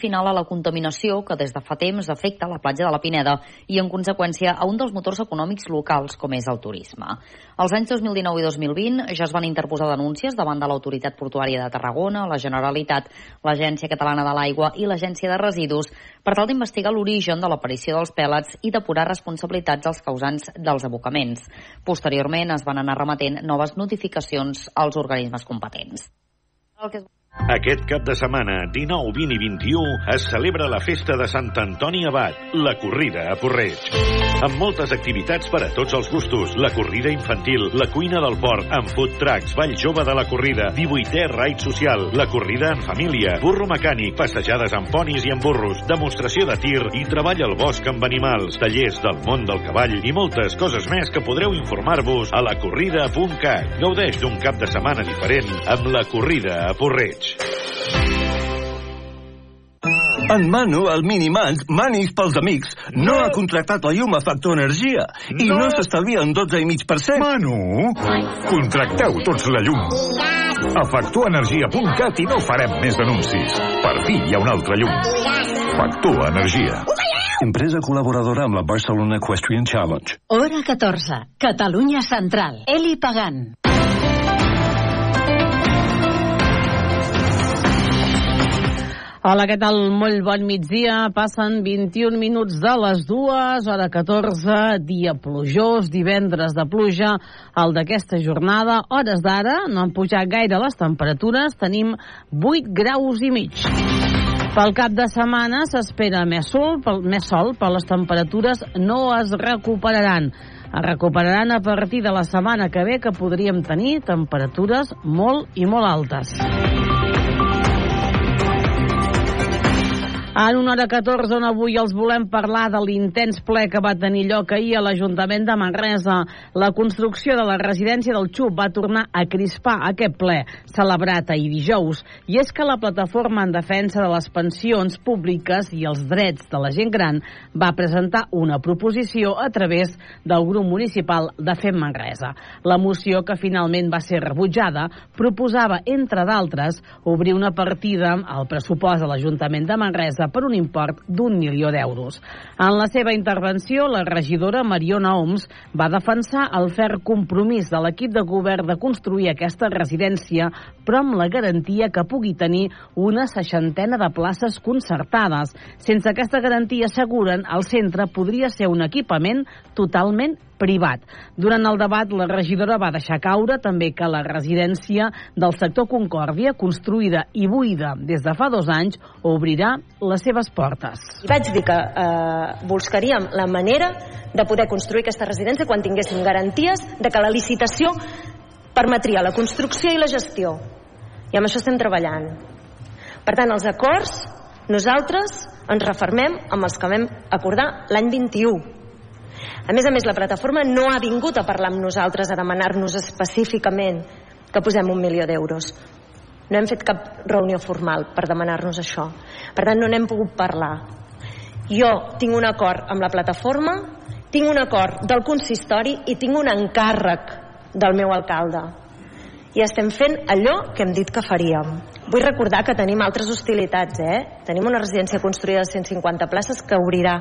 final a la contaminació que des de fa temps afecta la platja de la Pineda i, en conseqüència, a un dels motors econòmics locals, com és el turisme. Els anys 2019 i 2020 ja es van interposar denúncies davant de l'Autoritat Portuària de Tarragona, la Generalitat, l'Agència Catalana de l'Aigua i l'Agència de Residus per tal d'investigar l'origen de l'aparició dels pèl·lets i depurar responsabilitats als causants dels abocaments. Posteriorment es van anar remetent noves notificacions als organismes competents. El que es aquest cap de setmana, 19, 20 i 21, es celebra la festa de Sant Antoni Abat, la corrida a Porreig. Amb moltes activitats per a tots els gustos, la corrida infantil, la cuina del port, amb food trucks, ball jove de la corrida, 18è raid social, la corrida en família, burro mecànic, passejades amb ponis i amb burros, demostració de tir i treball al bosc amb animals, tallers del món del cavall i moltes coses més que podreu informar-vos a la corrida.cat. Gaudeix d'un cap de setmana diferent amb la corrida a Porreig. En Manu, el Minimans, manis pels amics, no, ha contractat la llum a Factor Energia i no, no s'estalvia un 12,5%. Manu, contracteu tots la llum. A factorenergia.cat i no farem més anuncis. Per fi hi ha una altra llum. Factor Energia. Empresa col·laboradora amb la Barcelona Equestrian Challenge. Hora 14. Catalunya Central. Eli Pagant. Hola, què tal? Molt bon migdia. Passen 21 minuts de les dues, hora 14, dia plujós, divendres de pluja, el d'aquesta jornada. Hores d'ara, no han pujat gaire les temperatures, tenim 8 graus i mig. Pel cap de setmana s'espera més sol, més sol, però les temperatures no es recuperaran. Es recuperaran a partir de la setmana que ve, que podríem tenir temperatures molt i molt altes. En una hora 14 on avui els volem parlar de l'intens ple que va tenir lloc ahir a l'Ajuntament de Manresa. La construcció de la residència del XUP va tornar a crispar aquest ple, celebrat ahir dijous. I és que la plataforma en defensa de les pensions públiques i els drets de la gent gran va presentar una proposició a través del grup municipal de Fem Manresa. La moció, que finalment va ser rebutjada, proposava, entre d'altres, obrir una partida al pressupost de l'Ajuntament de Manresa per un import d'un milió d'euros. En la seva intervenció, la regidora Mariona Oms va defensar el fer compromís de l'equip de govern de construir aquesta residència, però amb la garantia que pugui tenir una seixantena de places concertades. Sense aquesta garantia, asseguren, el centre podria ser un equipament totalment privat. Durant el debat, la regidora va deixar caure també que la residència del sector Concòrdia, construïda i buida des de fa dos anys, obrirà les seves portes. I vaig dir que eh, buscaríem la manera de poder construir aquesta residència quan tinguéssim garanties de que la licitació permetria la construcció i la gestió. I amb això estem treballant. Per tant, els acords, nosaltres ens refermem amb els que vam acordar l'any 21 a més a més, la plataforma no ha vingut a parlar amb nosaltres, a demanar-nos específicament que posem un milió d'euros. No hem fet cap reunió formal per demanar-nos això. Per tant, no n'hem pogut parlar. Jo tinc un acord amb la plataforma, tinc un acord del consistori i tinc un encàrrec del meu alcalde. I estem fent allò que hem dit que faríem. Vull recordar que tenim altres hostilitats, eh? Tenim una residència construïda de 150 places que obrirà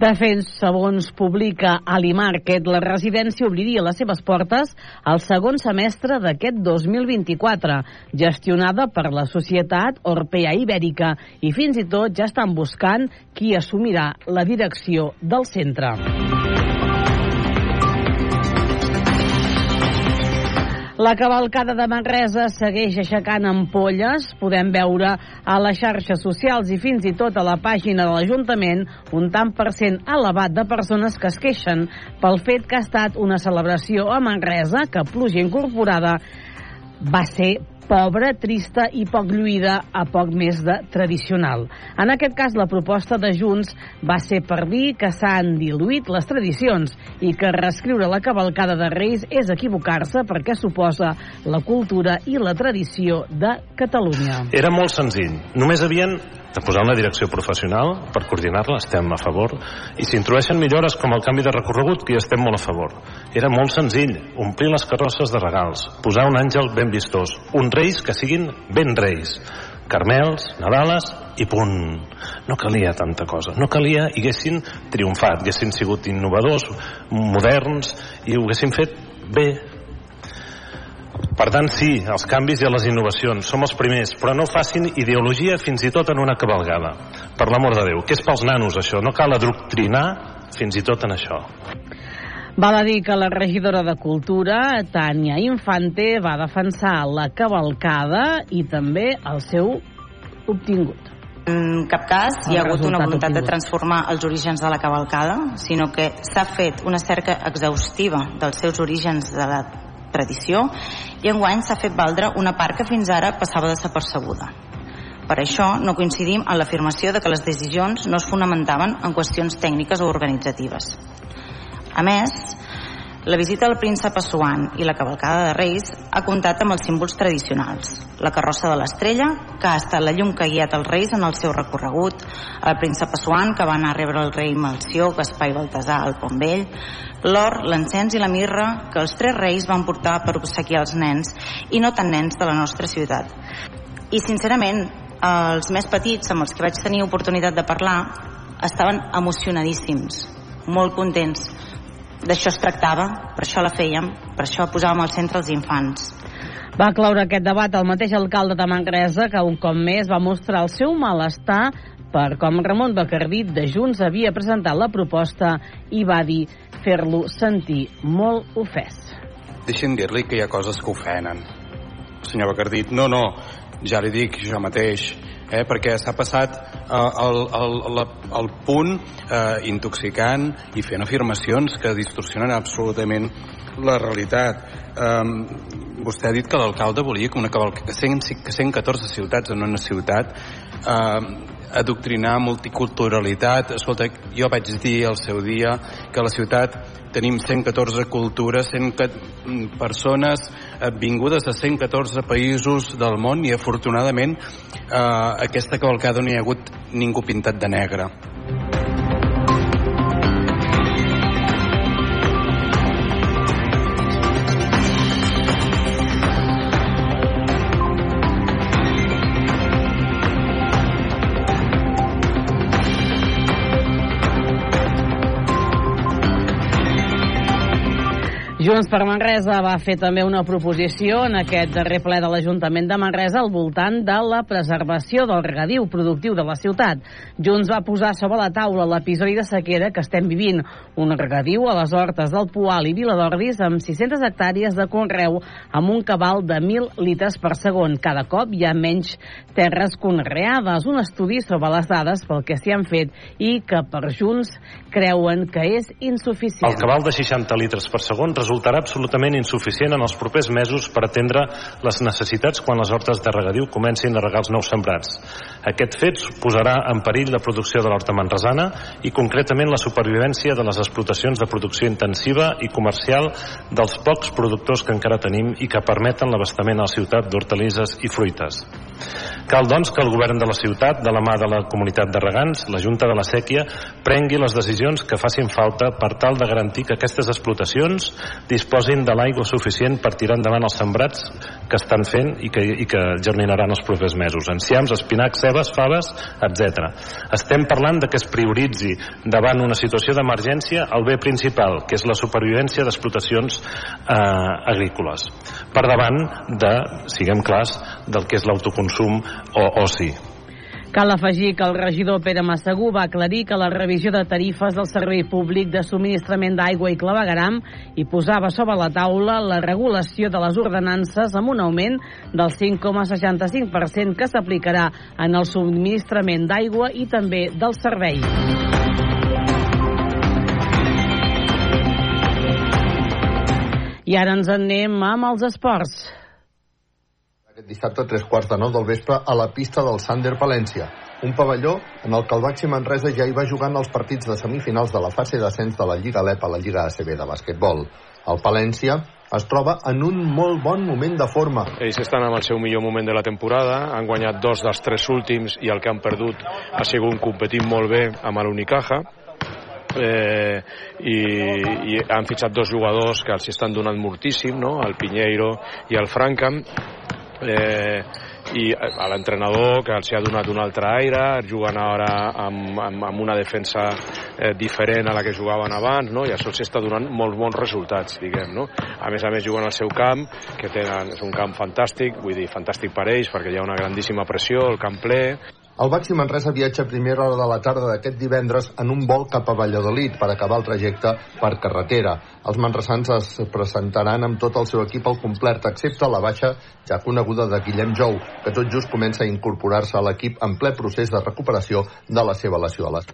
de fet, segons publica Alimarket, la residència obriria les seves portes al segon semestre d'aquest 2024, gestionada per la societat Orpea Ibèrica, i fins i tot ja estan buscant qui assumirà la direcció del centre. La cavalcada de Manresa segueix aixecant ampolles. Podem veure a les xarxes socials i fins i tot a la pàgina de l'Ajuntament un tant per cent elevat de persones que es queixen pel fet que ha estat una celebració a Manresa que pluja incorporada va ser pobra, trista i poc lluïda a poc més de tradicional. En aquest cas, la proposta de Junts va ser per dir que s'han diluït les tradicions i que reescriure la cavalcada de Reis és equivocar-se perquè suposa la cultura i la tradició de Catalunya. Era molt senzill. Només havien de posar una direcció professional per coordinar-la, estem a favor i s'introdueixen millores com el canvi de recorregut que hi estem molt a favor era molt senzill, omplir les carrosses de regals posar un àngel ben vistós, uns reis que siguin ben reis Carmels, Nadales i punt. No calia tanta cosa. No calia i haguessin triomfat, haguessin sigut innovadors, moderns i ho haguessin fet bé. Per tant, sí, els canvis i les innovacions. Som els primers, però no facin ideologia fins i tot en una cabalgada. Per l'amor de Déu, que és pels nanos això. No cal adoctrinar fins i tot en això. Val a dir que la regidora de Cultura, Tània Infante, va defensar la cavalcada i també el seu obtingut. En cap cas hi ha El hagut una voluntat de obtingut. transformar els orígens de la cavalcada, sinó que s'ha fet una cerca exhaustiva dels seus orígens de la tradició i enguany s'ha fet valdre una part que fins ara passava desapercebuda. Per això no coincidim en l'afirmació de que les decisions no es fonamentaven en qüestions tècniques o organitzatives. A més, la visita del príncep a Suan i la cavalcada de Reis ha comptat amb els símbols tradicionals. La carrossa de l'estrella, que ha estat la llum que ha guiat els reis en el seu recorregut, el príncep a Suan, que va anar a rebre el rei Melció, Gaspar i Baltasar al Pont Vell, l'or, l'encens i la mirra que els tres reis van portar per obsequiar els nens i no tan nens de la nostra ciutat. I sincerament, els més petits amb els que vaig tenir oportunitat de parlar estaven emocionadíssims, molt contents. D'això es tractava, per això la fèiem, per això posàvem al centre els infants. Va cloure aquest debat el mateix alcalde de Manresa, que un cop més va mostrar el seu malestar per com Ramon Bacardit de Junts havia presentat la proposta i va dir fer-lo sentir molt ofès. Deixi'm dir-li que hi ha coses que ofenen. Senyor Bacardit, no, no, ja li dic jo mateix, eh, perquè s'ha passat eh, el, el, el, el punt eh, intoxicant i fent afirmacions que distorsionen absolutament la realitat. Um, vostè ha dit que l'alcalde volia que una cavalcada, que 100, que 114 ciutats en una ciutat um, adoctrinar multiculturalitat. Escolta, jo vaig dir al seu dia que a la ciutat tenim 114 cultures, 100 persones eh, vingudes de 114 països del món i afortunadament eh, aquesta cavalcada no hi ha hagut ningú pintat de negre. Junts per Manresa va fer també una proposició en aquest darrer ple de l'Ajuntament de Manresa al voltant de la preservació del regadiu productiu de la ciutat. Junts va posar sobre la taula l'episodi de sequera que estem vivint, un regadiu a les hortes del Poal i Viladordis amb 600 hectàrees de conreu amb un cabal de 1.000 litres per segon. Cada cop hi ha menys terres conreades. Un estudi sobre les dades pel que s'hi han fet i que per Junts creuen que és insuficient. El cabal de 60 litres per segon resultarà absolutament insuficient en els propers mesos per atendre les necessitats quan les hortes de regadiu comencin a regar els nous sembrats. Aquest fet posarà en perill la producció de l'horta manresana i concretament la supervivència de les explotacions de producció intensiva i comercial dels pocs productors que encara tenim i que permeten l'abastament a la ciutat d'hortalisses i fruites. Cal, doncs, que el govern de la ciutat, de la mà de la comunitat de regants, la Junta de la Sèquia, prengui les decisions que facin falta per tal de garantir que aquestes explotacions disposin de l'aigua suficient per tirar endavant els sembrats que estan fent i que, i que germinaran els propers mesos. Enciams, espinacs, cebes, faves, etc. Estem parlant de que es prioritzi davant una situació d'emergència el bé principal, que és la supervivència d'explotacions eh, agrícoles, per davant de, siguem clars, del que és l'autoconsum o oci. Cal afegir que el regidor Pere Massagú va aclarir que la revisió de tarifes del Servei Públic de Subministrament d'Aigua i Clavegaram i posava sobre la taula la regulació de les ordenances amb un augment del 5,65% que s'aplicarà en el subministrament d'aigua i també del servei. I ara ens en anem amb els esports. Aquest dissabte a tres quarts de nou del vespre a la pista del Sander Palència, un pavelló en el que el Baxi Manresa ja hi va jugant els partits de semifinals de la fase d'ascens de la Lliga LEP a la Lliga ACB de bàsquetbol. El Palència es troba en un molt bon moment de forma. Ells estan en el seu millor moment de la temporada, han guanyat dos dels tres últims i el que han perdut ha sigut competint molt bé amb l'Unicaja, eh, i, i han fitxat dos jugadors que els estan donant moltíssim, no? el Pinheiro i el Francam, eh, i a l'entrenador que els ha donat un altre aire, juguen ara amb, amb, amb una defensa eh, diferent a la que jugaven abans, no? i això s'està donant molts bons resultats, diguem, no? A més a més juguen al seu camp, que tenen, és un camp fantàstic, vull dir, fantàstic per ells, perquè hi ha una grandíssima pressió, el camp ple, el Baxi Manresa viatja a primera hora de la tarda d'aquest divendres en un vol cap a Valladolid per acabar el trajecte per carretera. Els manresans es presentaran amb tot el seu equip al complet, excepte la baixa ja coneguda de Guillem Jou, que tot just comença a incorporar-se a l'equip en ple procés de recuperació de la seva lesió a les...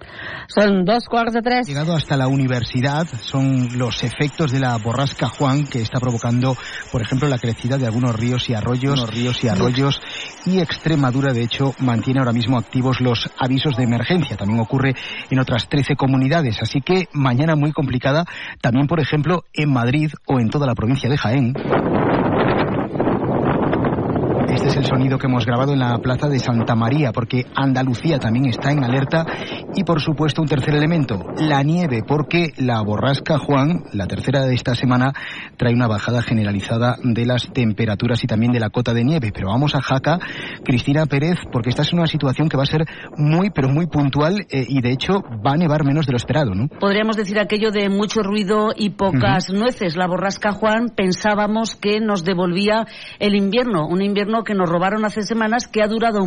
Són dos quarts de tres. Llegado hasta la universidad son los efectos de la borrasca Juan que está provocando, por ejemplo, la crecida de algunos ríos y arroyos, ríos y arroyos y Extremadura, de hecho, mantiene ahora mismo activos los avisos de emergencia. También ocurre en otras 13 comunidades. Así que mañana muy complicada también, por ejemplo, en Madrid o en toda la provincia de Jaén. Este es el sonido que hemos grabado en la plaza de Santa María, porque Andalucía también está en alerta. Y por supuesto, un tercer elemento, la nieve, porque la borrasca Juan, la tercera de esta semana, trae una bajada generalizada de las temperaturas y también de la cota de nieve. Pero vamos a Jaca, Cristina Pérez, porque esta es una situación que va a ser muy, pero muy puntual eh, y de hecho va a nevar menos de lo esperado, ¿no? Podríamos decir aquello de mucho ruido y pocas uh -huh. nueces. La borrasca Juan pensábamos que nos devolvía el invierno, un invierno que nos robaron hace semanas que ha durado